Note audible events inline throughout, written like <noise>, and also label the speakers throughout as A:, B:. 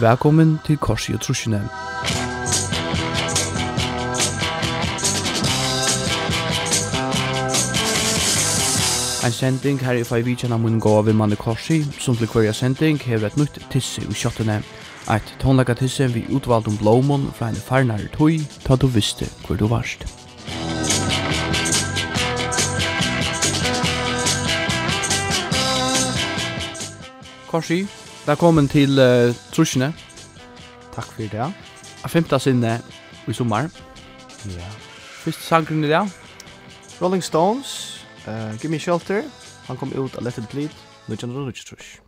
A: Velkommen til Korsi og Trusjene. En sending her i fai vidtjen av munnen gåa vil manne Korsi, som til hverja sending hever et nytt tisse i kjottene. Eit tonlaga tisse vi utvald om blåmon fra en farnare tøy, ta du visste hvor du varst. Korsi, Velkommen til uh, Trusjene.
B: Takk for det.
A: A femta sinne i sommar.
B: Ja.
A: Fyrst sangren i dag.
B: Rolling Stones, uh, Give Me Shelter. Han kom ut av Let It Bleed, 1923.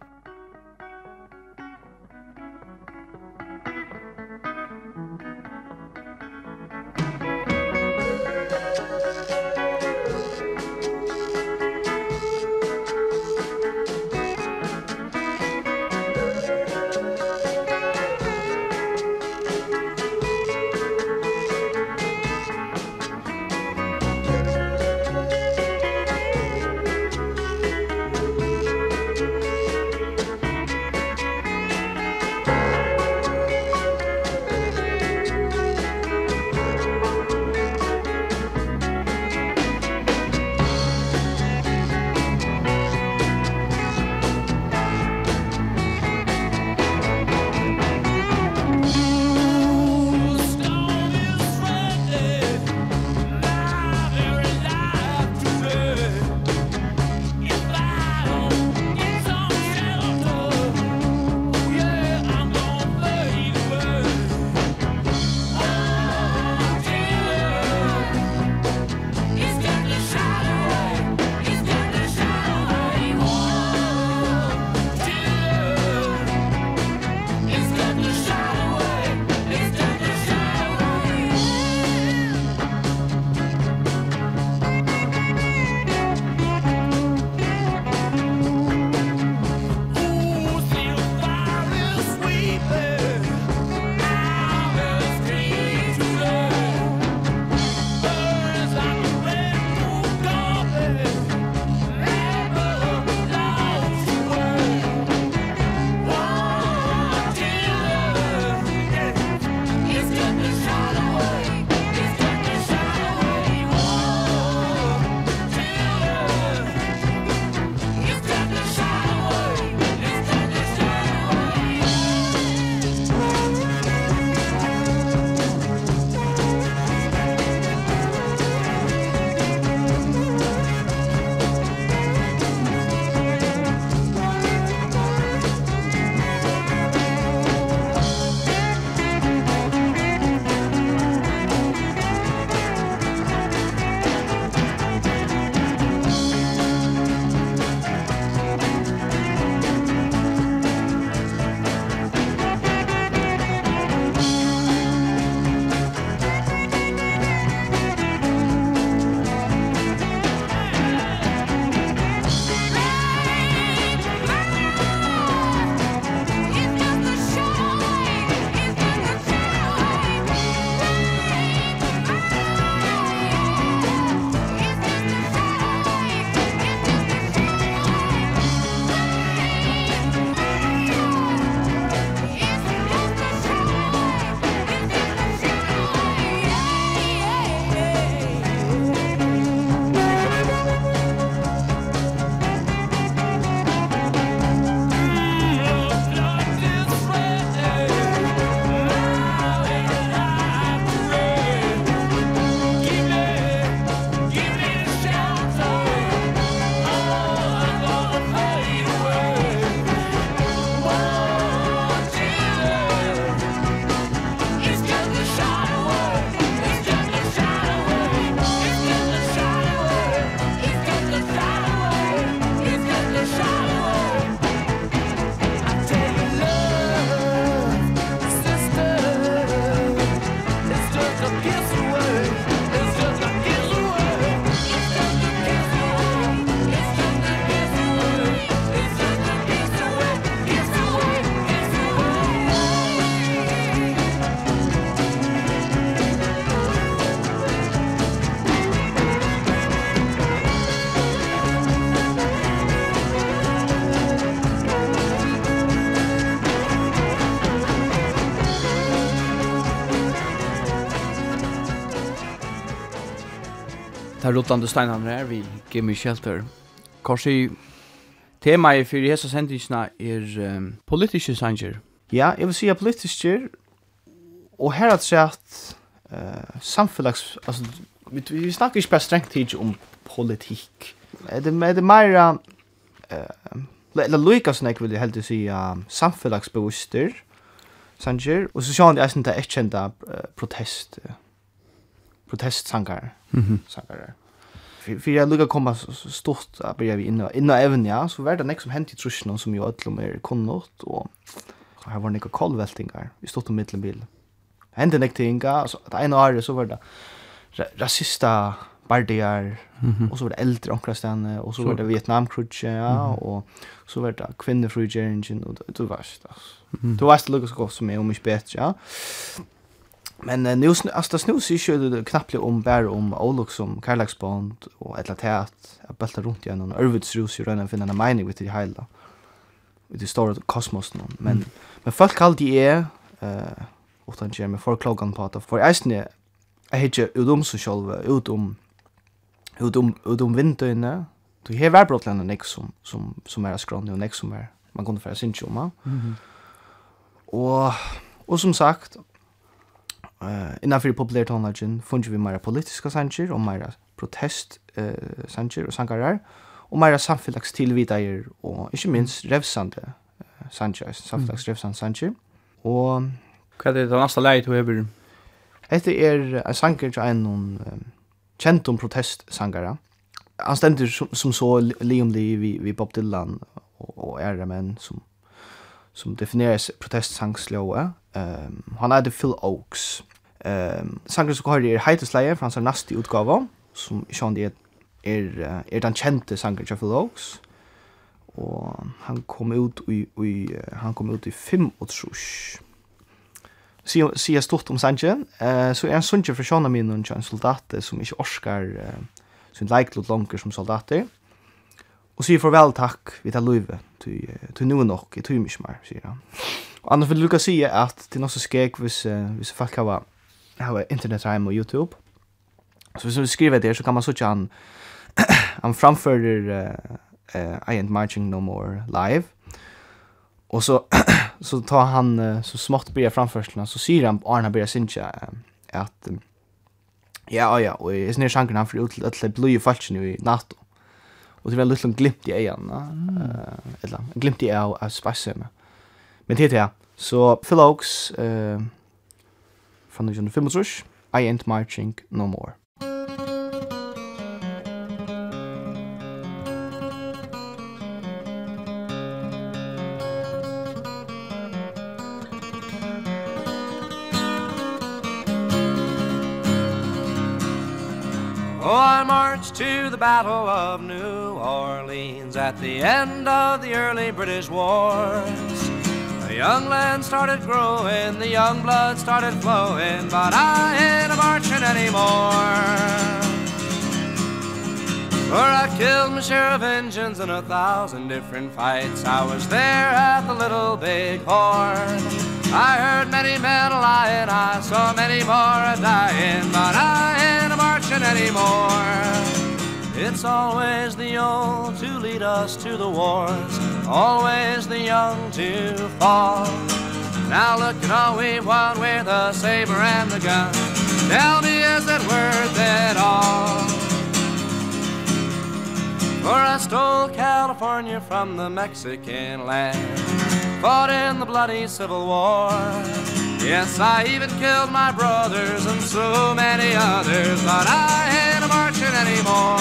A: tar rullande steinarna här vi Gimme Shelter. Korsi tema i fyrir hesa sendingarna er um, politiske sanger.
B: Ja, jeg vil säga politiska och og att säga at uh, samfellags, altså, vi, vi snakker ikke bare strengt tid om politikk. Er det er det mera eh uh, eller Lucas näck vill jag helt säga samfällagsbewusster sanger og så sjön det är er där uh, protest. Uh, protestsankar.
A: Mhm.
B: Mm. För jag lukar komma stort att börja vi inna inna även ja så var det nästa som hänt i trusen som ju öllum är konnort och här var några kolvältingar i stort och mittenbil. Hände nästa inga alltså det ena året så var det rasista bardiar
A: mm -hmm.
B: och så var det äldre onkrastan och så,
A: så
B: var det Vietnamkrutch ja
A: mm -hmm.
B: och så var det kvinnofrigeringen och du varst alltså.
A: Mm -hmm.
B: Du varst lukar så gott som är om mycket bättre ja men uh, nu alltså snus ju ju knappt om bär om Olux som Karlaxbond och ett latat att bulta runt igen och Örvidsros ju redan finna en mening med det hela. Med det stora kosmos nu. Men
A: mm.
B: men folk alltid är eh utan gem med folk klagan på att för isne jag heter utom så själva utom utom utom vintern Du har varit brottland och som som som är skrån och nex som är man kunde föra sin tjoma.
A: Mhm.
B: Och och som sagt Uh, innanfyrir populær tónleikin fungeir vi meira politiska sanger og meira protest uh, sanger og sangarar og meira samfélags og ikkje minst revsande uh, sanger, samfélags mm. revsande sanger og
A: Hva er det næsta leið du hever?
B: Hette er en sanger til en um, kjentum protest sangara Han stendur som, som så Liam Lee vi, vi Bob Dylan og, og ære menn som som definieras protestsangsloa. Um, han er The Phil Oaks. Um, sangen som har er Heiteslayer fra hans neste utgave, som Sean er, er, er den kjente sangen til Phil Oaks. Og han kom ut i, i, han kom ut i fem og trus. Sier stort om sangen, uh, så er han sangen for Sean min og en soldat som ikke orskar uh, sin leiklod langer som soldater. Og sier farvel takk, vi tar løyve, til nu er nok, jeg tror mye mer, sier han. Og annars vil Lukas si at til noe skek hvis, uh, hvis folk har, har internet og YouTube. Så hvis vi skriver det, så kan man så <clears throat> han, han framfører uh, uh, I Ain't Marching No More live. Og så, <clears throat> så tar han, uh, så smått blir framførselen, så sier han, Arna blir sinja, uh, at um, Ja, ja, og jeg snir sjankeren han for ut til at det blir jo falsk i natt, Och det var lite glimt i ögonen. Eh, eller en glimt i av av spasmen. Men det är så Phil Oaks eh från den 25 I ain't marching no more.
C: Oh, I marched to the battle of New Orleans at the end of the early British wars. The young land started growing, the young blood started flowing But I ain't a-marching anymore. For I killed my share of engines in a thousand different fights I was there at the little big horn I heard many men a-lying, I saw many more a-dying But I ain't a-marching anymore. It's always the old to lead us to the wars Always the young to fall. Now look at all we've won with the saber and the gun. Tell me is it worth it all? For I stole California from the Mexican land Fought in the bloody Civil War. Yes, I even killed my brothers and so many others But I ain't marching anymore.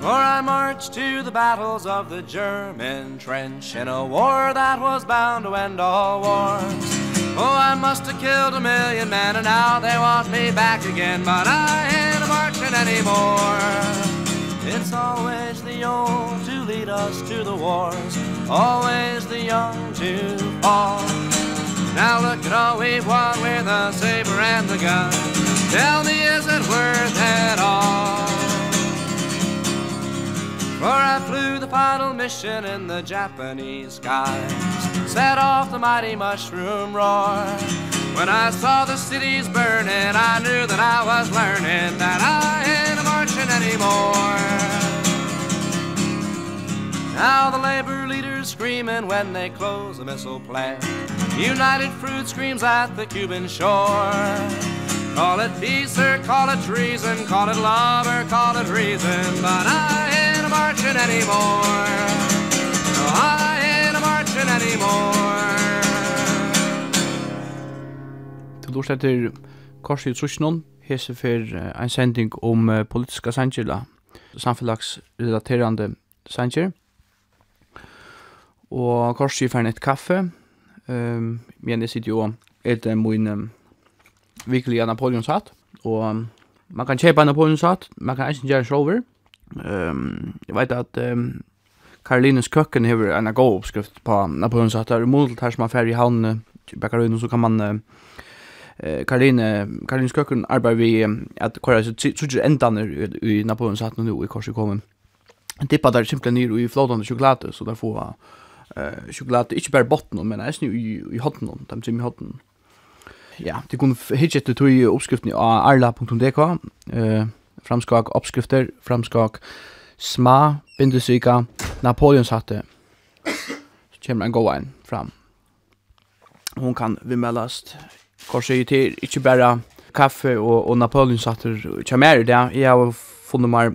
C: For I marched to the battles of the German trench In a war that was bound to end all wars. Oh, I must have killed a million men And now they want me back again But I ain't marching anymore. It's always the old to lead us to the wars always the young to fall. Now look at all we've won with the saber and the gun. Tell me, is it worth it all? For I flew the final mission in the Japanese skies Set off the mighty mushroom roar When I saw the cities burning I knew that I was learning That I ain't marching anymore Now the labor leaders screaming when they close the missile plant. United Fruit screams at the Cuban shore. Call it peace or call it treason Call it love or call it reason But I ain't marching anymore. No, I ain't marching anymore.
A: Du lort etter Korsi Trusjnon hese fer ein sending om politiska sankjela samfelagsrelaterande sankjer Og korsi jeg et kaffe. Um, men jeg sitter jo et en min um, virkelig Napoleonshatt. Og um, man kan kjøpe Napoleonshatt, man kan ikke gjøre sjåver. Um, jeg vet at um, Karolines køkken hever en god oppskrift på Napoleonshatt. Det er umulig her som er ferdig i havnene, bakkerøyene, så kan man... Uh, Karoline Karolines køkken arbeider vi at kvar så så endan i Napoleon satt nu i korset kommer. Tippa där simpelt ner i flodande choklad så där får eh choklad inte bara botten men är i i hatten, dem som i hatten. Ja, det kunde hitcha det till uppskriften arla.dk eh framskak uppskrifter framskak sma bindesika Napoleons hatte. Så kommer en god en fram. Hon kan vimmellast. Korsi till inte bara kaffe och och Napoleons hatte kommer det. Jag har meg mer.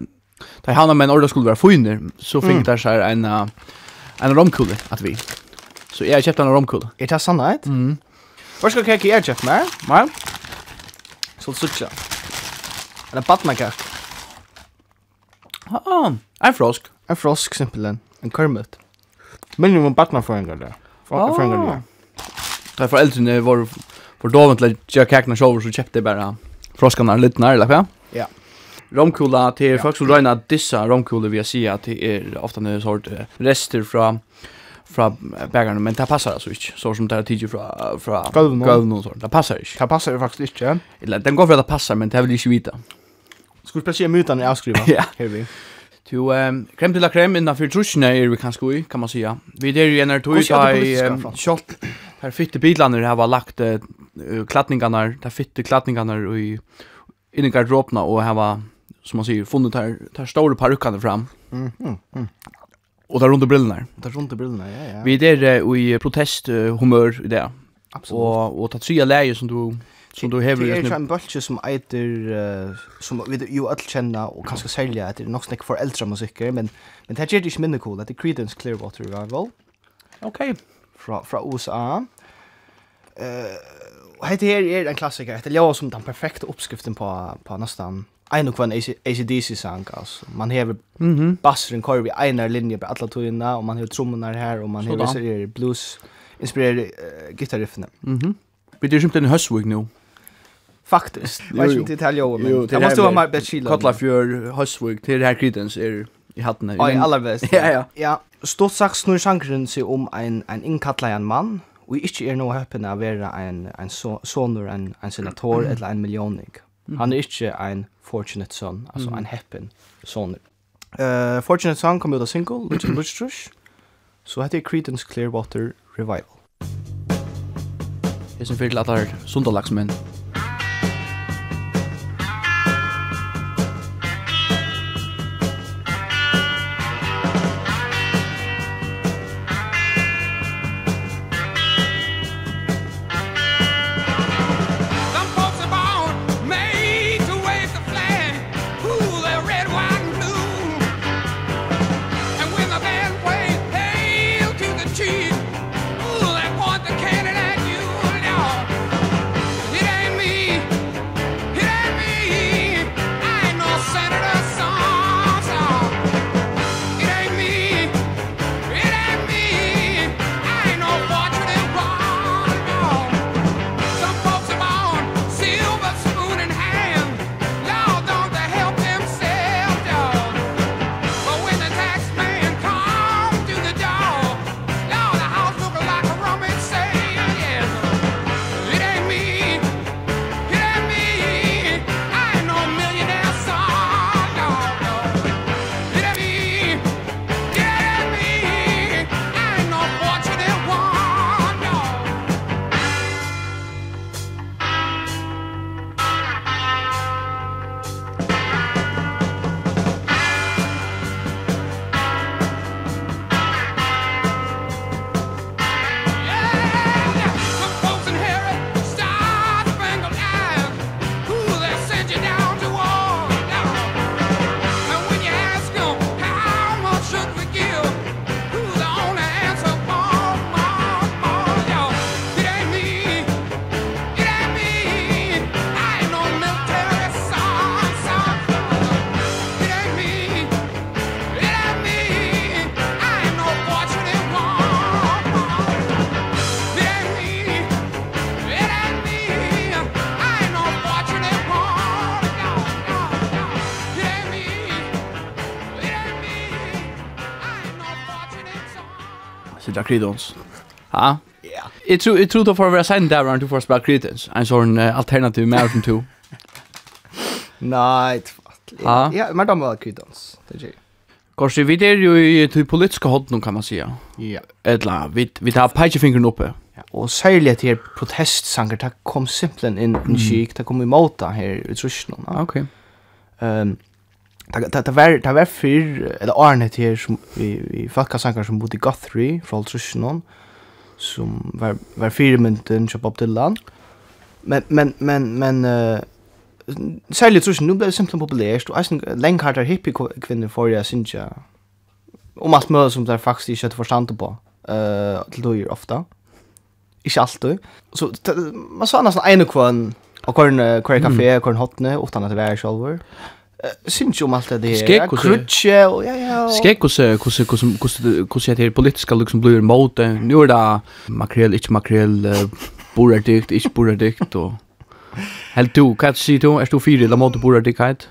A: jeg handlar med en orda skulle være funner så fick där seg en en romkule at vi. Så jeg har kjøpt en romkule.
B: Er det sannhet?
A: Mm.
B: Hva skal kake jeg kjøpt med?
A: Nei.
B: Så det sutja. Er det badnakak?
A: Ah, en frosk.
B: En frosk, simpelthen. En kermit. Minimum badnaføringer der. Føringer der.
A: Da foreldrene var for dovent til å jag kakene sjåver, så köpte jag bara froskarna lite när eller hva?
B: Ja
A: romkula till ja. folk som röna dissa romkula vi ser att det är ofta en sort rester från fra bägarna men det passar alltså inte så som det är tidigt från från golven och sånt. Det passar inte.
B: Det passar faktiskt inte.
A: Eller den går för att det passar men det vill inte vita.
B: Skulle precis mutan i avskriva. <laughs>
A: ja.
B: Här vi.
A: Tu ehm krem till krem innan för trusna är vi kan skoj kan man säga. Vi där är ju när tog i shot här fitte bilarna det här var lagt klattningarna där fitte klattningarna i in i garderoben och här var som man säger funnit här där stora parukan fram.
B: Mm. mm, mm.
A: Och där runt brillorna.
B: Där runt brillorna, ja ja.
A: Vi är där i protest humör där.
B: Absolut.
A: Och och ta tre läger som du som du har
B: Det är en bulge som äter som vi ju all känna och kanske sälja att det är nog snack för äldre musiker men men det är ju inte mindre cool att det Creedence Clearwater Revival.
A: Okej. Okay.
B: Fra fra USA. Eh uh, Och här är en klassiker. Det är jag som den perfekta uppskriften på, på nästan en och kvann ACDC sang alltså. Man har
A: mhm mm
B: basren kör vi ena linje på alla tojorna och man har trummorna här och man har serier blues inspirerade uh, gitarriffen.
A: Mhm. Mm Vi det är ju inte en höstvik nu.
B: Faktiskt. Vad ska vi detalja
A: om?
B: Jag måste vara mer bättre.
A: Kotla för höstvik till det här kritens är i hatten.
B: Ja, allra bäst. <laughs>
A: Ja, ja.
B: Ja, stort sagt snur sjankren seg om en en inkattlajan og och er är nog av att ein en en sonur en en senator eller en millionig. Han er inte en fortunate son, alltså mm. en happen son. Uh, fortunate son kom ut av single, <clears throat> Lucha Lucha Trush. Så hette Creedence Clearwater Revival.
A: Hesen fyrir
D: til allar sundalagsmenn
A: spela Creedence. Ja. Ja. Jag tror jag tror då får vara sen där runt du får spela Creedence. En sån alternativ med från 2.
B: Nej,
A: Ja,
B: ja men de var Creedons. Det är
A: Kanske vi är ju i typ politiska hållning kan man säga.
B: Ja.
A: Eller vi vi tar pekefingern uppe.
B: Ja. Och särskilt här protestsanger det kom simpelthen
A: in
B: i kik, det kom i mota här i Tyskland.
A: Okej.
B: Ehm Det det var det var fyr eller Arne här som vi vi fucka sankar som bodde i Guthrie från Trusnon som var var fyra minuter köpa upp till land. Men men men men eh särskilt Trusnon nu blev simpelt populärt och sen länge har där hippie kvinner för jeg synes jeg, Om alt mulig som det faktisk ikke er forstand på. Eh till då ofta. Ikke alltid. Så man sa nesten ene kvann Og kvar en kafé, kvar en hotne, utan at det var sjálfur syns jo om alt det
A: där.
B: Krutje, og ja ja.
A: Skek och så kus kus kus kus det här politiska liksom blir mot det. Nu är det makrel, inte makrel, borardikt, inte borardikt, och Helt du, kan du säga du, Er du fyra eller mot
B: boradikthet?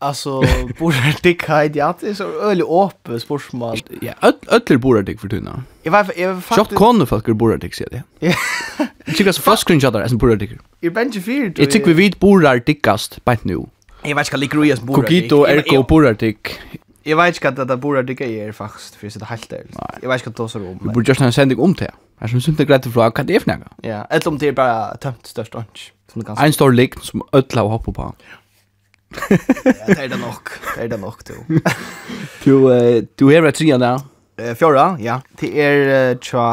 B: Alltså, <laughs> boradikthet, ja, det er så øyelig åpe spørsmål.
A: Ja, öller boradikt för tunna.
B: Jag var jag
A: faktiskt
B: Jag
A: kone folk er boradikt sier det. Jag tycker så fast screenshot er som
B: boradikt. Jag bench fyra.
A: Jeg tykker vi vid borardikast, på nu.
B: Jeg vet ikke hva liker Ruias borer.
A: Kogito, Erko, Borardik.
B: Jeg vet ikke hva det Borardik er faktisk, for jeg sitter helt der. Jeg vet ikke hva det er om.
A: Vi burde gjøre en sending om det. Jeg synes ikke greit å fra hva det er for noe.
B: Ja, eller om det er bare tømt størst ånds.
A: En stor likt som ødla og hopper på.
B: ja, det er det nok. Det er det nok, du.
A: du, uh, du er rett siden der.
B: Uh, Fjora, ja. Det er uh, tja,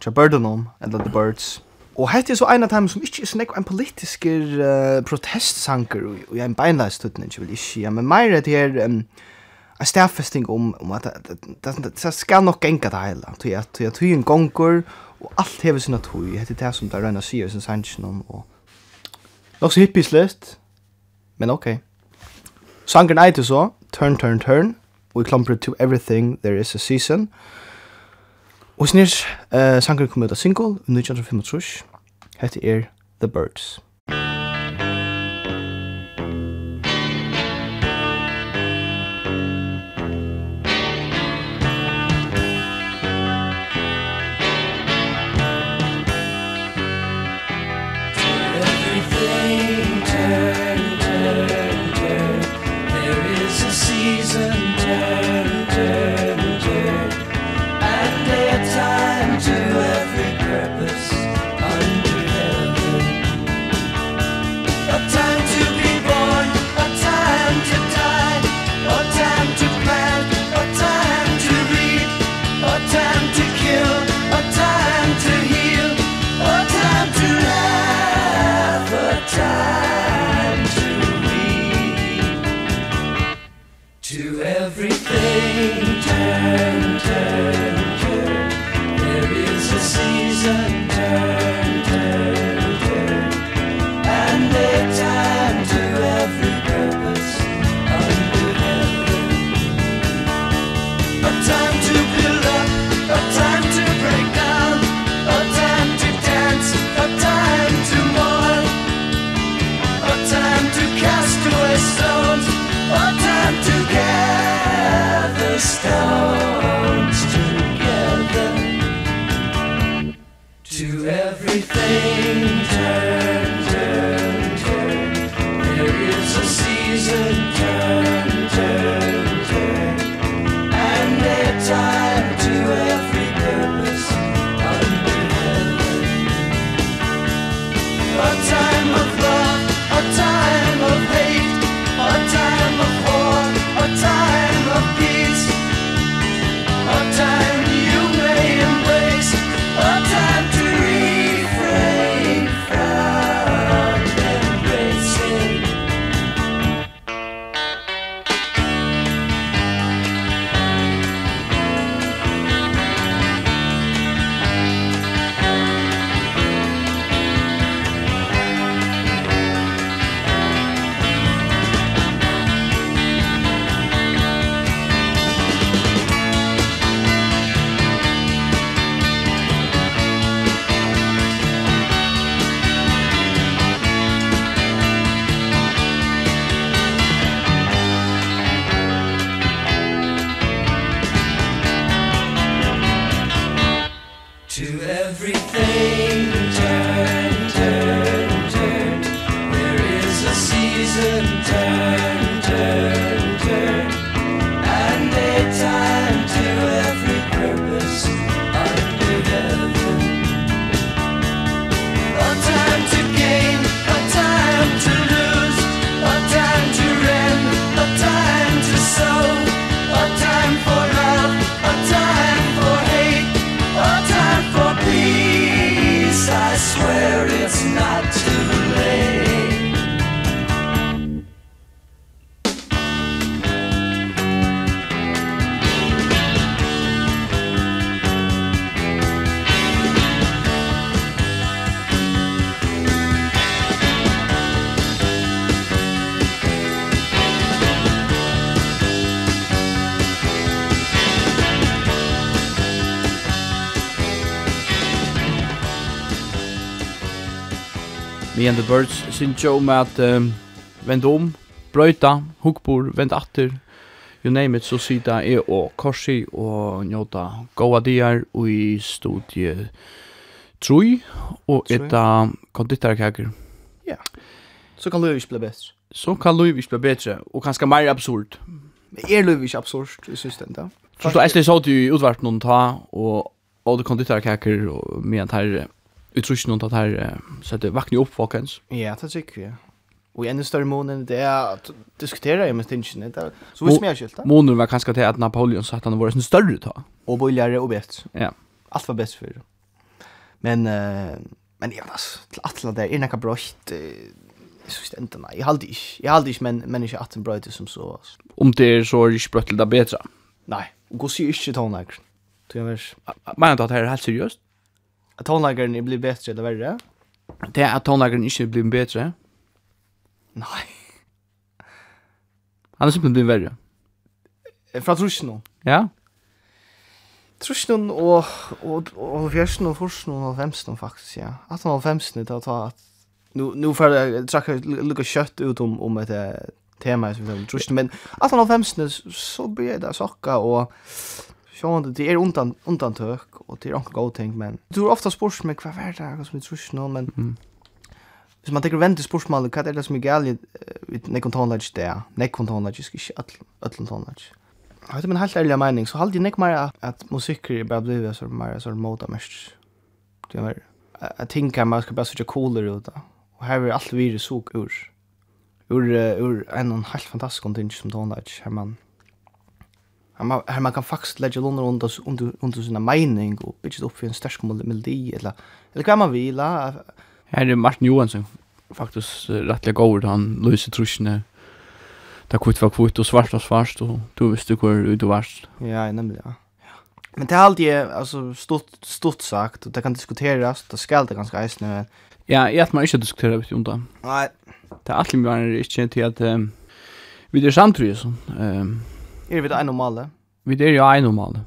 B: tja Birdenom, eller The Birds. Og hette er så en av dem som ikke er sånn en politisk uh, protestsanker og, og jeg er en beinleistutning, ikke vil ikke, ja, men mer er det her um, en stedfesting om, om at det, det, det, det skal nok enka det hele, tog at tog at tog en gonger, og alt hever sin at tog, hette det som det røyna sier sin sannsyn om, og nok så hippisløst, men ok. Sangren eit så, Turn, Turn, Turn, We clumper to Everything, There is a Season, og Og snir, uh, sanger kom ut av single, 1935, hette er The Birds.
E: Musik Vi and
A: the Birds syns jo med at um, vend om, brøyta, hukbor, vend atter, you name it, så sida er og korsi og njóta goa diar og i studie trui og etta konditarkaker. Ja. Yeah.
B: Så kan Louis bli bättre.
A: Så kan Louis bli bättre og kanskje mer absurd.
B: Men er Louis absurd i systemet
A: då? Så då är det så du utvart någon ta og, og du konditarkaker og med her utrustning något här så att det vaknar upp folkens.
B: Ja, det tycker jag. Och ännu större mån det är att diskutera med stinchen det. Så visst mer skilta.
A: Månen var kanske till att Napoleon sa han var en större ta.
B: Och bojligare och bäst.
A: Ja.
B: Allt var bäst för. Men uh, men ja, alltså alla där är några brott så stämt nej. Jag hade inte. Jag hade inte men men inte att en bröt som så.
A: Om det är så är det spröttelda bättre.
B: Nej, går sig inte tonar. Du vet.
A: Men att det här är helt seriöst
B: at tonlageren blir bättre eller värre?
A: Det er at tonlageren ikke blir bättre.
B: Nej. <laughs>
A: Han er simpelthen blir verre.
B: Fra trusjen
A: Ja.
B: Trusjen og, og, og og Forsjno og Femsjno faktisk, ja. 1850 til å ta at Nu nu för jag trackar lika kjøtt ut om om ett tema som vi trusjen, men 1850 så blir det socka och Sjående, det er undan, undantøk, og det er ikke god ting, men du har ofta spørst meg hva er det, hva som er trus nå, men
A: mm.
B: hvis man tenker vente spørsmålet, hva er det som er gale i nekkon tonelage det, nekkon tonelage, ikke ötlun tonelage. Jeg vet, min helt ærlige mening, så halde jeg nekk mer at musikker er bare blivet så mer så moda mest. Det er mer, jeg tenker man skal bare sutja coolere ut da, og her er alt virus suk ur. Ur, ur, en og en helt fantastisk ting som tonelage, her man, man, här man kan faktisk lägga under under under, under sina mening och bygga upp för en stark melodi eller eller hva man vil. Ja.
A: Her er Martin Johansson faktiskt rettelig god han løser trusne. Det kvitt var kvitt och svart var svart och du visste hvor du och.
B: Ja, nämligen ja. Men det er alltid alltså stort stort sagt och det kan diskuteras, det skal det ganska ejs nu.
A: Ja, jeg att man inte diskuterar vet du om det.
B: Nej.
A: Det är alltid mer ikke til at um, vi er samtidigt så. Ehm um,
B: Er vi det en normale?
A: Vi er jo en normale.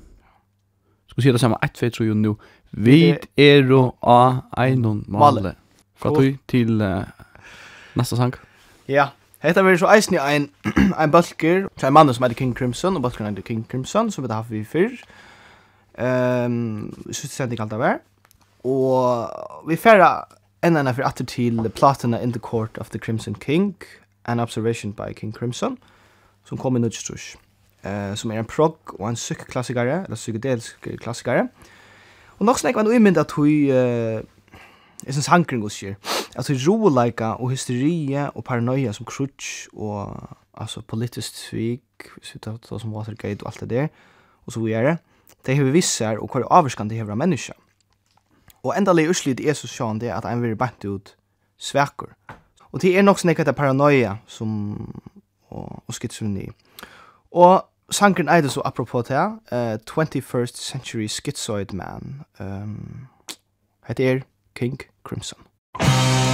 A: Skal si det samme, 1, 2, 3 og nå. Vi er jo en normale. Fra tog til uh, neste sang.
B: Ja, Hetta verður so eisini ein <clears throat> ein bulker, ein mann sum heiti King Crimson og bulker heiti King Crimson sum við hava við fyrr. Ehm, um, so sendi kalta ver. Og við ferra enn anna fyrir aftur til Platina in the Court of the Crimson King, an observation by King Crimson, sum kom í nú eh, som er en prog og en psykklassikare, eller psykedelisk klassikare. Og nok snakker man umynd at hun, eh, jeg synes sankring hos her, Alltså hun roleika och hysteria och paranoia som crutch och alltså politisk svik, så vi tar det som Watergate och allt det där. Och så vidare. det har vi visser och hur avskan det har av menneska. Og endelig urslit Jesus så sjåan det att han vill bant ut svärkor. Och det är nok snakker det paranoia som, och, og skitsrunni. Og sankeren eide så apropos det, uh, 21st Century Schizoid Man. Um, Hette er King Crimson.
E: King
A: Crimson.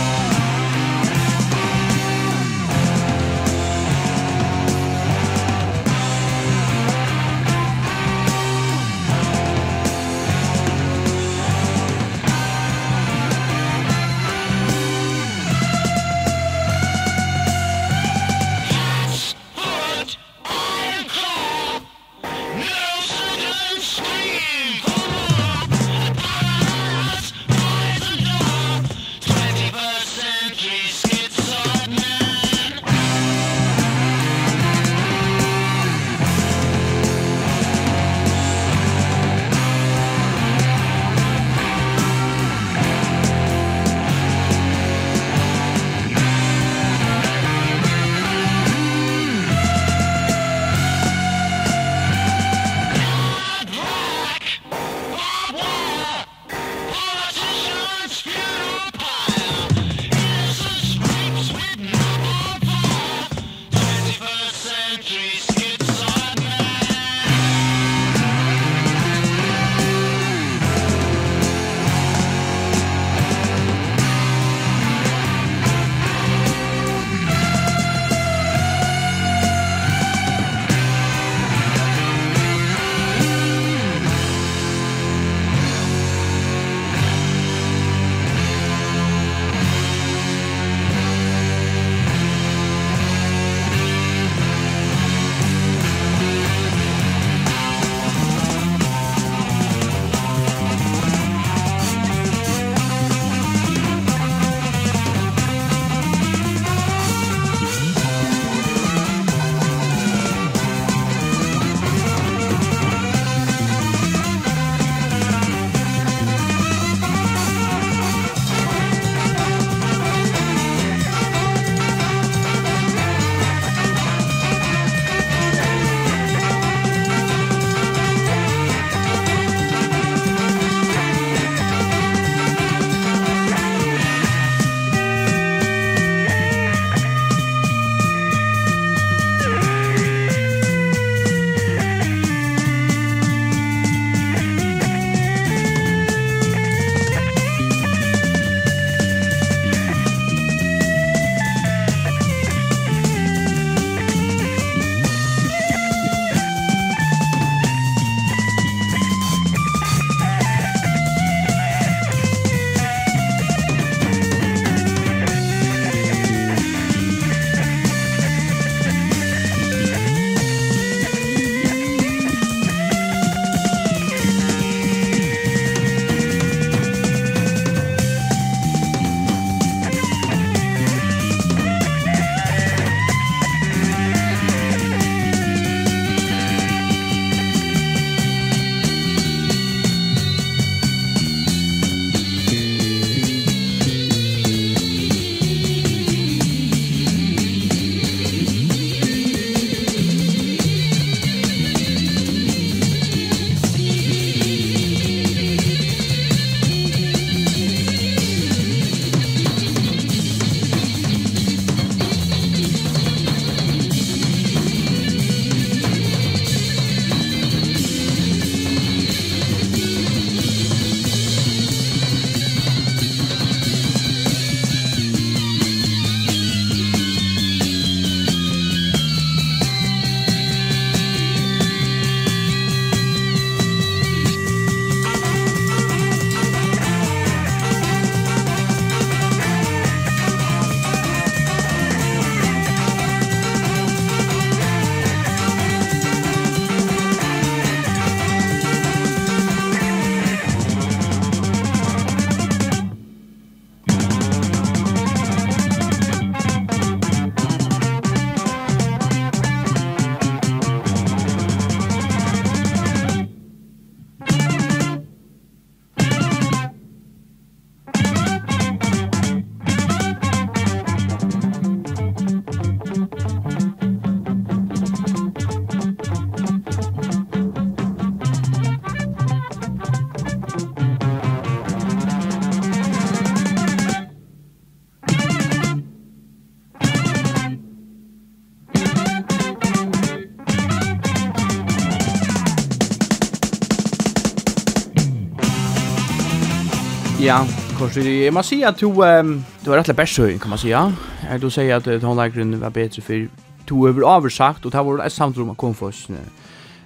A: kort. Jag måste säga att du um, du var rätt bäst kan man säga. Jag du säger att hon lägger var bättre för to över översagt och det var ett samtal om kom först.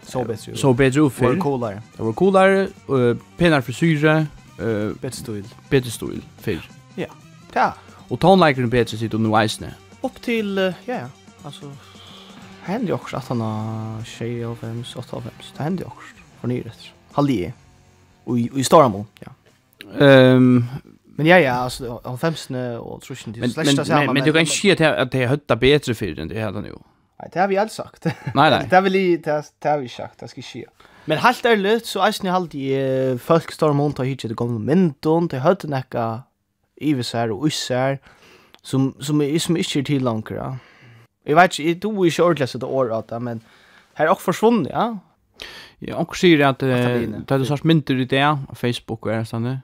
B: Så bättre.
A: Så bättre för.
B: Var coolare.
A: Det var coolare eh pennar för syre.
B: Eh bättre stil.
A: Bättre stil för.
B: Ja.
A: Ja. Och tonlägaren bättre sitt och nu isne.
B: Upp till ja, ja. alltså händer ju också att han har tjej av 5, 8 av 5. Det händer ju också. För nyrätt. Halli. Och i, i Staramo, ja.
A: Ehm
B: Men ja ja, alltså han femsne och
A: truschen det
B: släckta samma.
A: Men men du kan inte säga att det hötta bättre för än det hade nu.
B: Nej, det har vi alls sagt.
A: Nej nej.
B: Det vill i <laughs> det har vi sagt, det ska ske. Men helt ärligt så är ni halt i folk står om och hittar det gamla menton, till hade näka ivisar och ussar som som är som inte till ja. Jag vet inte, du är ju ordentligt så det året men här också försvunnit, ja.
A: Ja, och säger
B: att
A: det är så mynt i det Facebook eller sånt där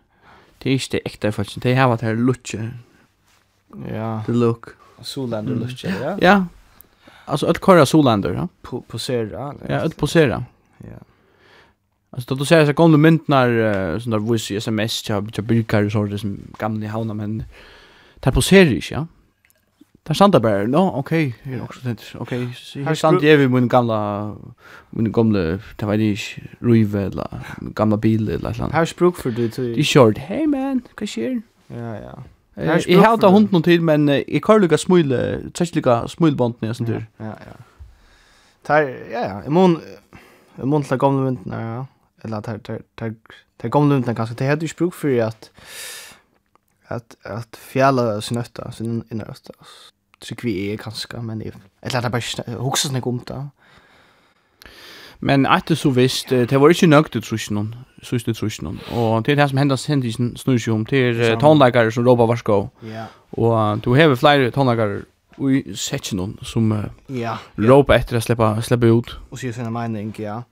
A: Det är inte äkta folk. Det här var det här lutje.
B: Ja.
A: The look.
B: Solander mm. lutje, ja.
A: Ja. Alltså att köra Solander, ja.
B: På posera.
A: Ja, att posera.
B: Ja.
A: Alltså då ser så gamla myntnar sån där voice SMS till jag brukar så det som gamla hauna men tar på ju, ja. Där standa bara, no, okej, okay, är också det. Okej, okay.
B: här stand
A: jag vid min gamla min gamla, det var det Ruive eller gamla bil eller sånt.
B: Här språk för
A: det.
B: till.
A: Det short. Hey man, vad sker?
B: Ja, ja.
A: Jag har
B: ta
A: hund någon tid men jag kan lucka smule, tjäsliga smulband när sånt där.
B: Ja, ja. Tar ja, ja, i mån i mån gamla mynt ja. Eller tar tar tar tar gamla mynt kanske det hade ju språk för att att att fjälla snötta sin innersta tycker vi är ganska men eller det bara huxa ni om det.
A: Men att det så visst det var inte nökt ut så någon så just det så någon och det är det som händer sen i snurr om
B: till
A: tonläggare som Robert Varsko.
B: Ja.
A: Och du har flera tonläggare i sett någon som
B: ja
A: Robert efter att släppa släppa ut.
B: Och så är mening ja.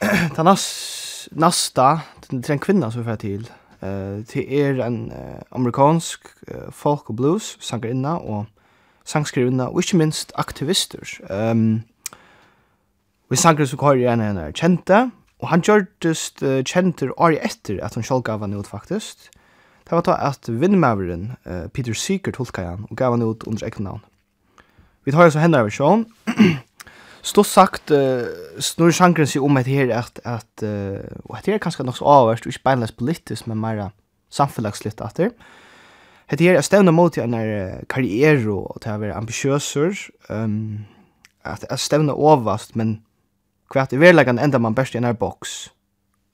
B: <clears throat> Tanas nästa det är en kvinna som får till. Eh till är en amerikansk folk och blues sångerinna och sangskrivna og ikkje minst aktivister. Um, vi sangre som kvar igjen henne er kjente, og han gjørtest uh, kjenter året etter at han sjálf gav han ut faktisk. Det var da at vinnmaveren uh, Peter Seeker tolka han og gav han ut under ekne navn. Vi tar altså så henne av sjån. <clears throat> Stort sagt, uh, snur sjankren seg om etter her at, at uh, og etter her er kanskje nok så avverst, og ikke beinleis politisk, men mer samfunnslagslitt etter. Uh, Hetta er stevna mot ein karriere og ta vera ambisjøsur. Ehm um, at at stevna ovast, men kvart i verlegan enda man best i ein box.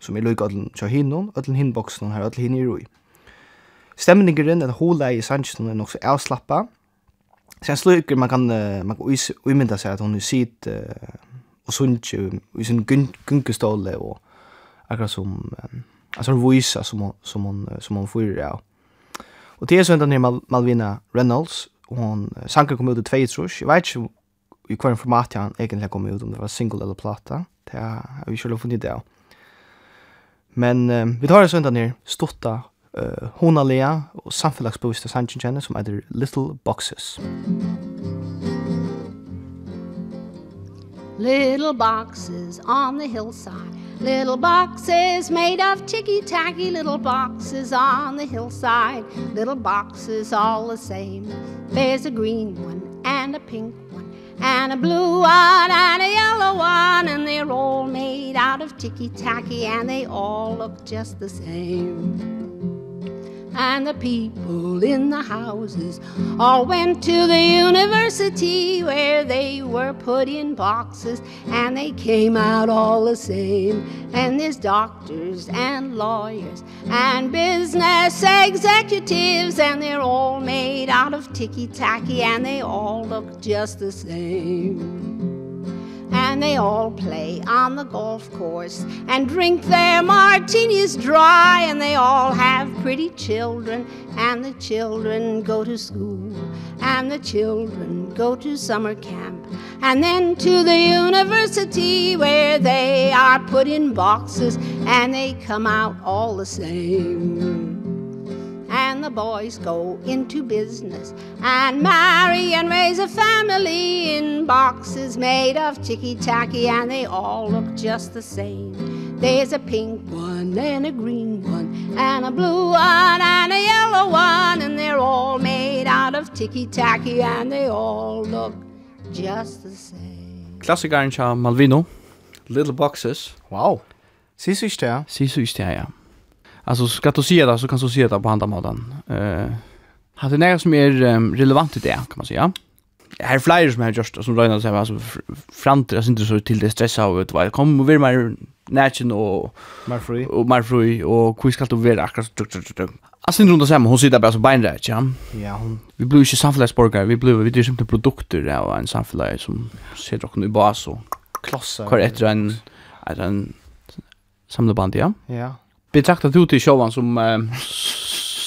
B: Sum er lukka allan hjá hinum, allan hin boxen her allan hin í rúi. Stemningurin at hola i sanchen er nokk so avslappa. Sen slukker man kan man kan umynda seg at hon er sit uh, og sunche i sin gunkestole og akkurat som um, altså visa som hon som hon som hon fyrir av. Ja. Og det er så Mal Malvina Reynolds, og hon sanker kom ut i tvei trus, jeg vet ikke i hver format han egentlig kom ut, om det var single eller plata, det har vi selv funnet det av. Men um, vi tar det så hentan her, stotta uh, Hona Lea og samfellagsbeviste Sanchin Jenner som heter Little Boxes.
F: Little boxes on the hillside Little boxes made of ticky-tacky Little boxes on the hillside Little boxes all the same. There's a green one and a pink one And a blue one and a yellow one And they're all made out of ticky-tacky And they all look just the same and the people in the houses all went to the university where they were put in boxes. And they came out all the same. And there's doctors and lawyers and business executives. And they're all made out of ticky-tacky. And they all look just the same and they all play on the golf course and drink their martinis dry and they all have pretty children and the children go to school and the children go to summer camp and then to the university where they are put in boxes and they come out all the same and the boys go into business. And marry and raise a family in boxes made of ticky-tacky and they all look just the same. There's a pink one and a green one and a blue one and a yellow one and they're all made out of ticky-tacky and they all look just the same.
A: Klassikaren cha Malvino. Little Boxes.
B: Wow. Sisu ich
A: der Sisu ich der ja. Alltså ska du se det så kan du se det på andra måten. Eh uh, hade något som är um, relevant i det kan man säga. Här flyger som här just som Ryan säger alltså framtid alltså inte så till det stressa och vet vad kom och vi mer nätchen och
B: mer fri
A: och mer fri och hur ska du vara akkurat Alltså inte runt samma hon sitter bara så beinrätt ja.
B: Ja, hon
A: vi blir ju samfällsborgare, vi blir vi det är inte produkter av en samhälle som ser dock nu bara
B: så
A: klossar. Korrekt en en samleband ja.
B: Ja
A: betraktar du till showan som uh,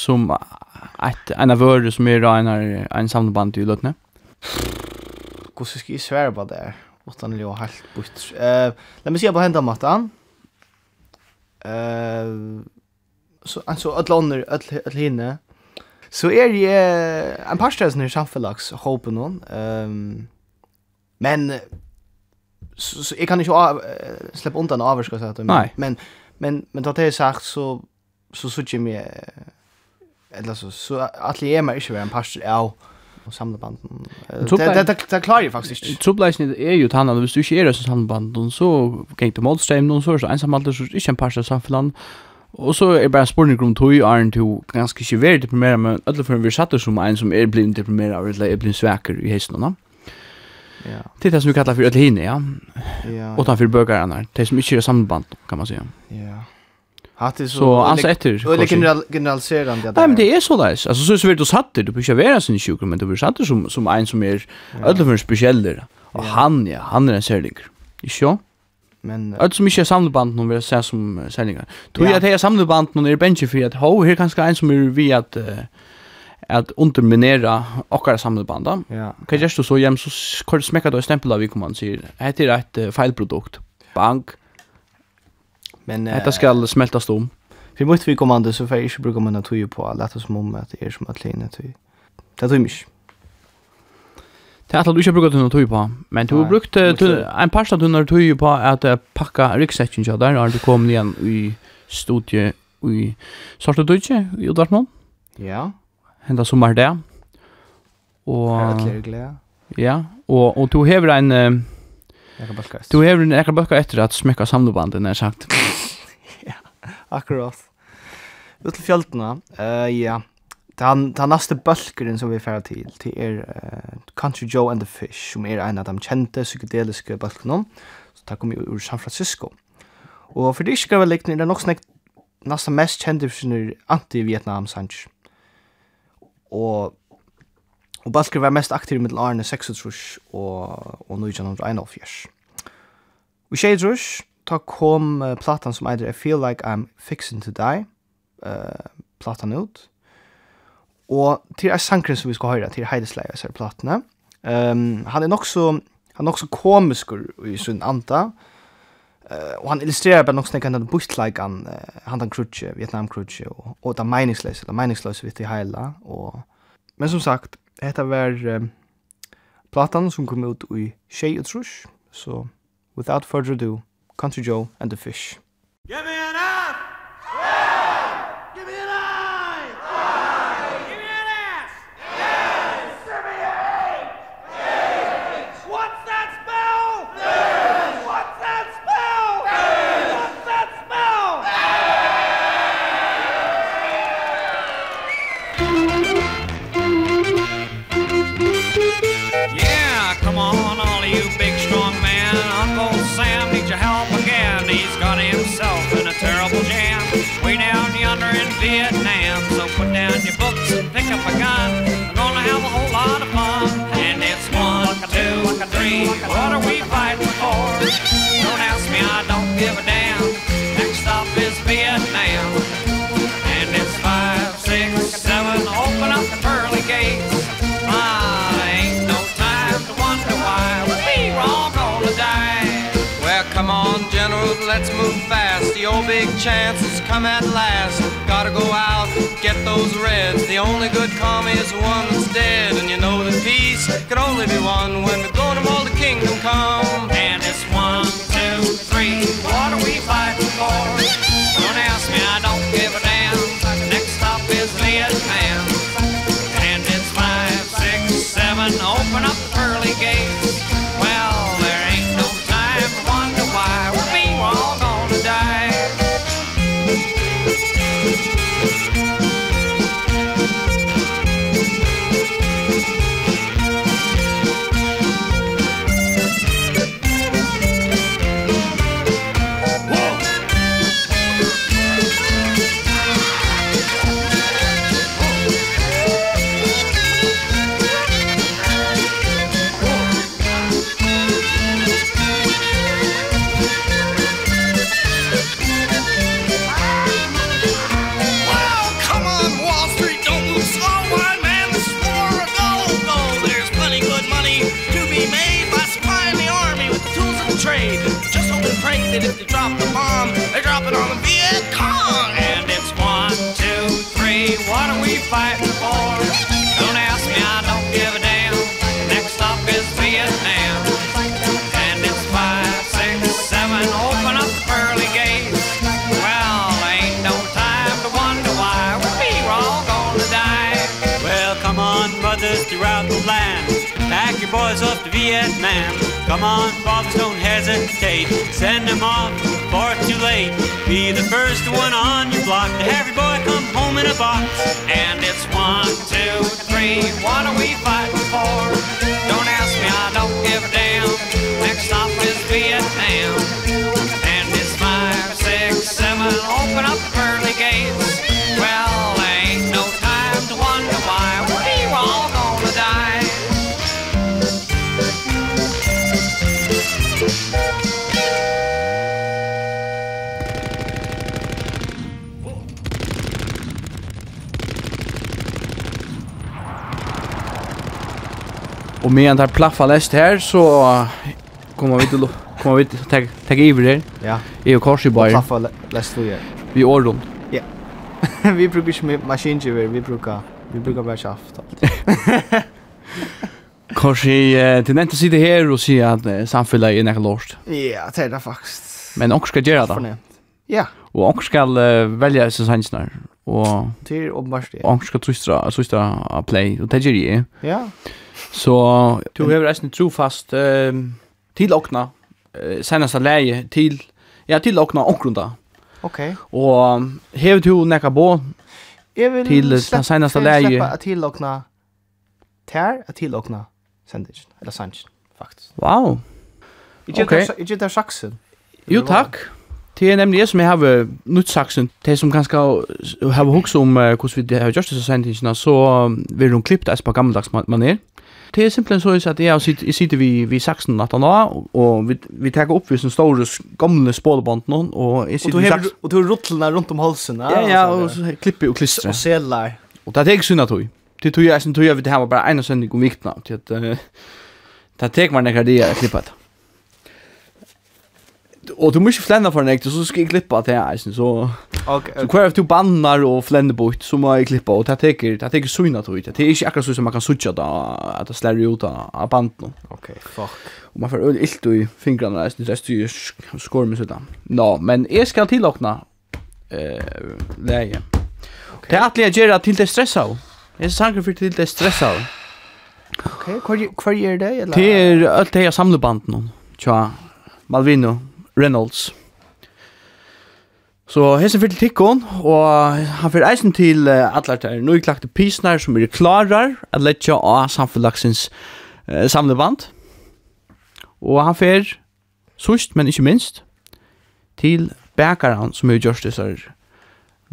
A: som ett en av vörde som är en en samleband i lutne.
B: Hur ska jag svära på det? Utan att helt bort. Eh, låt mig se på hända mattan. Eh så alltså att andra att att hinna. Så är det en par ställen i samfällags hopen hon. Ehm men så, så jag kan inte släppa undan avskaffa så
A: att
B: men Men men då det är sagt så så så tycker mig eller så så att det är mig inte en pastor av och samla
A: samlebanden.
B: Det det det klarar ju faktiskt inte.
A: Trubleisen är ju tannan, hvis du ikke er som samlebanden, så kan du målstreim noen så, så ensamhalter, så ikke en parst av samfunnet, Og så er bare spurning om tog, Arne, to ganske ikke være deprimeret, men alle for vi satt som en som er blind deprimeret, eller er blind sveker i hesten, no?
B: Ja.
A: Det är det som vi kallar för ett hine, ja.
B: Ja.
A: Och för bögarna, det som inte är samband kan man säga.
B: Ja. Hatt är så
A: så alltså efter.
B: Och det general generaliserande där.
A: Nej, men det är så där. Alltså så så vill du satt det, du behöver vara sin sjuk, men du blir satt som som en som är ödla för speciell Och han ja, han är en särlig. Inte
B: Men
A: allt som inte är samleband någon vill säga som sälningar. Tror jag att det är samleband någon är bänke för att ho här kanske en som är vi att att underminera okkara samlebanda.
B: Ja.
A: Kan just så jäm så kör det smäcka då av vi kommer säger. Det är ett felprodukt. Bank.
B: Men
A: Detta ska smältas om.
B: Vi måste vi kommande så får inte bruka man att ju på alla att som om att det är som att lena till. Det tror mig.
A: Det har du inte brukat någon tog på, men du har brukt en par stund under tog på att packa ryggsäcken så där har du kommit igen i studie i Sartudje i Dortmund.
B: Ja
A: henda sommar det. Og Ja, og og du hever ein uh, Du hever en ekra bøkka etter at smekka samlebanden, <laughs> er sagt.
B: ja, akkurat. Ut til Eh uh, ja. Den, den nästa bølgeren som vi færa til, til er uh, Country Joe and the Fish, som er en av de kända psykedeliska bulkarna. så det kommer ur San Francisco. Og för det ska väl likna det er nok snakk nesten mest kjente anti-Vietnam-sansk og og Balker var mest aktiv med Arne 36 og og 1991. Vi sjei rush, ta kom uh, platan som eider I Feel Like I'm Fixing to Die, uh, platan ut. Og til er sankren som vi skal høre, til Heidesleia, så er platene. Um, han er nok så, han er nok så komiskur i sin anda, Uh, og han illustrerar bara någonstans kan den bushlike han han den crutche Vietnam crutche och og det meningslösa det meningslösa vid det hela och men som sagt detta var um, plattan som kom ut i Shay och Trush så without further ado Country Joe and the Fish.
D: Give me an let's move fast. The old big chance has come at last. Gotta go out, get those reds. The only good commie is one that's dead And you know that peace can only be won when Come
C: on,
G: fathers, don't hesitate. Send them off far too late. Be the first one on your block. To have your boy come home in a box.
C: And it's one, two, three. What are we fighting for? Don't ask me, I don't give a damn. Next stop is Vietnam. And it's five, six, seven. Open up the pearly gates.
A: Medan tar plaffa lest här så kommer vi till kommer vi tag tag i där.
B: Ja.
A: I og kors
B: i
A: bar.
B: Plaffa läst då. Vi
A: år. Ja. <laughs>
B: vi brukar ikke med maskingeväg, vi brukar vi brukar
A: bara shaft. <laughs> Kors i till nämnde sidan här och se att samfunnet är nekka lort.
B: Ja, det er det faktiskt.
A: Men också ska göra det.
B: Ja.
A: Och skal ska välja sig sannsnar og
B: det er åpenbart det.
A: Og skal trystra, trystra play, og det gjør jeg.
B: Ja.
A: Så... Du har reisende trofast uh, til åkna, uh, seneste leie, til, ja, til åkna omgrunda.
B: Ok.
A: Og hever du nekka
B: på
A: til den
B: seneste
A: leie.
B: Jeg vil slippe til åkna, ter, til åkna, sendingen, eller sangen, faktisk.
A: Wow.
B: Jeg Ikke det saksen.
A: Jo, takk. Det er nemlig jeg som jeg har nytt saksen, det som kanskje har hukst om uh, hvordan vi har gjort det så sent ikke, så vil hun klippe det på gammeldags maner. Det er simpelthen så at jeg sitter vi, vi saksen natta nå, og vi, vi tar opp vi sånne store gamle spålebånd nå, og jeg sitter
B: i
A: saksen.
B: Og du har rottlene rundt om halsen,
A: ja? Ja, ja, og så klipper og klistrer.
B: Og seler.
A: Og det er ikke synd at du. Det tror jeg, jeg tror jeg vi det her var bare en sending om viktene, til at uh, det tek man nekker det jeg klippet det. Och du måste flenne för nekt, så ska jag klippa det här sen så
B: okay,
A: så av du bannar och flänna bort så måste jag klippa och det teker, det tar syna tror jag. Det är inte akkurat så som man kan sutja da, att det slår ut av banden.
B: Okej, fuck.
A: Og man får øl ilt i fingrarna jeg så jeg styr skår med sådär. Nå, men jag ska tillåkna eh läge. Det är att lägga till det stressar. Det är sanger för til det stressar.
B: Okej, hva kvar är det eller?
A: Det är alt det jeg samler banden, Tja. Malvino Reynolds. Så hesen fyrir til tikkon, og han fyrir eisen til uh, allar der nøyklagte pisnar som er klarar at letja av samfunnlagsins uh, samleband. Og han fyrir, sust men ikkje minst, til bækaran som er gjørst dessar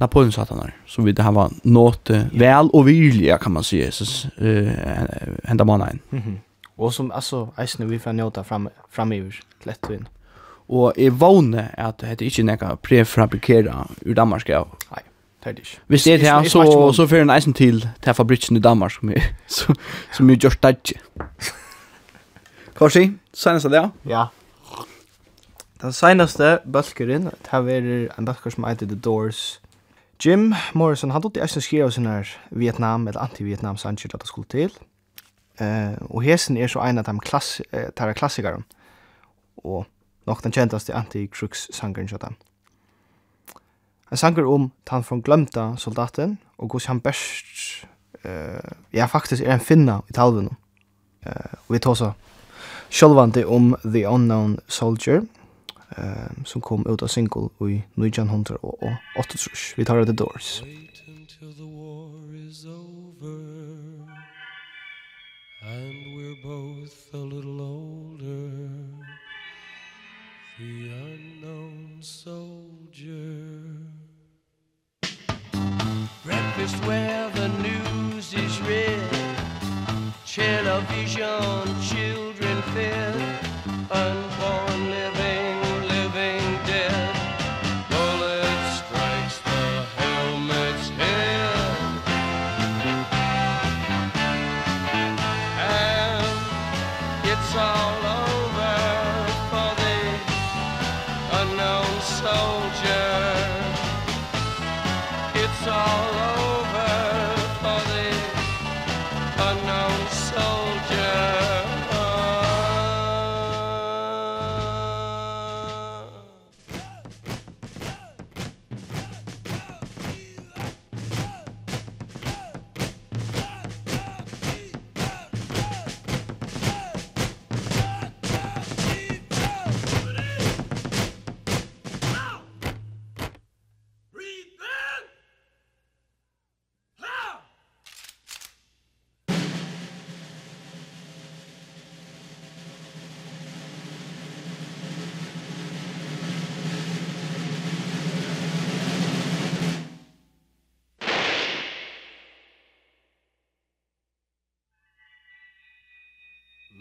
A: Napoleonsatanar, som vi det han var nåt vel og virliga kan man sige, så, uh, henda manna
B: Mm -hmm. Og som, altså, eisen vi fyrir njóta fram, framiver, i til.
A: Og jeg vågner at det ikke er noe prefabrikere ur Danmark. Ja.
B: Nei, det er det ikke.
A: Hvis det er det, så, så fører en eisen til til fabrikken i Danmark som er, som, som er gjort det ikke. Korsi, seneste det?
B: Ja. Den seneste bølgeren, det har vært en bølger som heter The Doors. Jim Morrison, han tog til eisen skriva sin her Vietnam, eller anti-Vietnam sanger det skulle til. Uh, og hesen er så en av de klass, uh, klassikere. Og nok den kjentaste anti-Crux-sangeren kjøttan. En sanger om han från glömta soldaten og hur han best, eh uh, ja faktisk er en finna i talven. Eh uh, vi tar så självande om The Unknown Soldier eh uh, som kom ut av single i hunter og 8 Vi tar The Doors.
E: Wait until the war is over And we're both a little older the unknown soldier.
H: Breakfast where the news is read Television children fed Unknown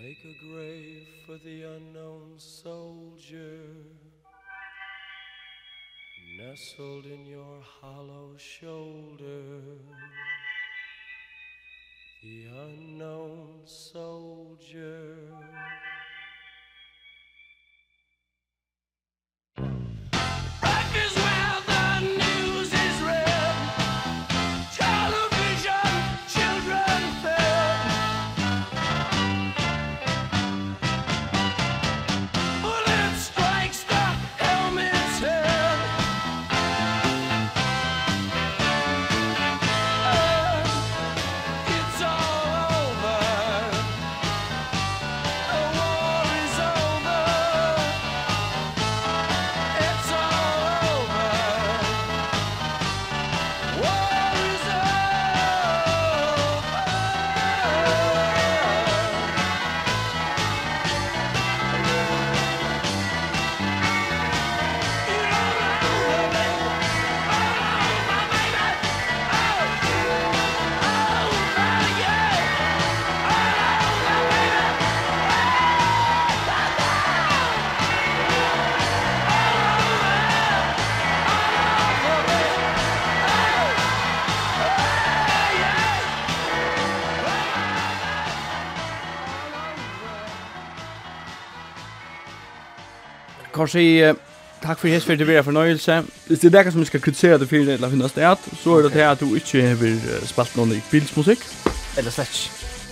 E: Make a grave for the unknown soldier. Nestled in your hollow shoulder. The unknown soldier.
A: kan si takk for hesfer til vera fornøyelse. Hvis det er noe som vi skal kritisere det fyrir eller finnes sted, så er det til at du ikke har spalt noen bilsmusikk.
B: Eller slett.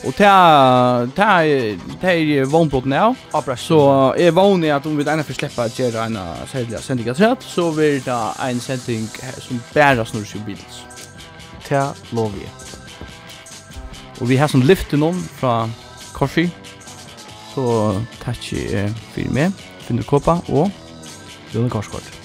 A: Og det er, det er, det er vognbrotten av. Abra. Så er vogner at om vi ennå får slippe at gjøre en særlig sending av trett, så blir det en sending som bare snurr sin bils.
B: Det lov vi.
A: Og vi har sånn lyfte noen fra Korsi, så takk for meg. Finnur Kåpa og
B: Rune Korsgaard.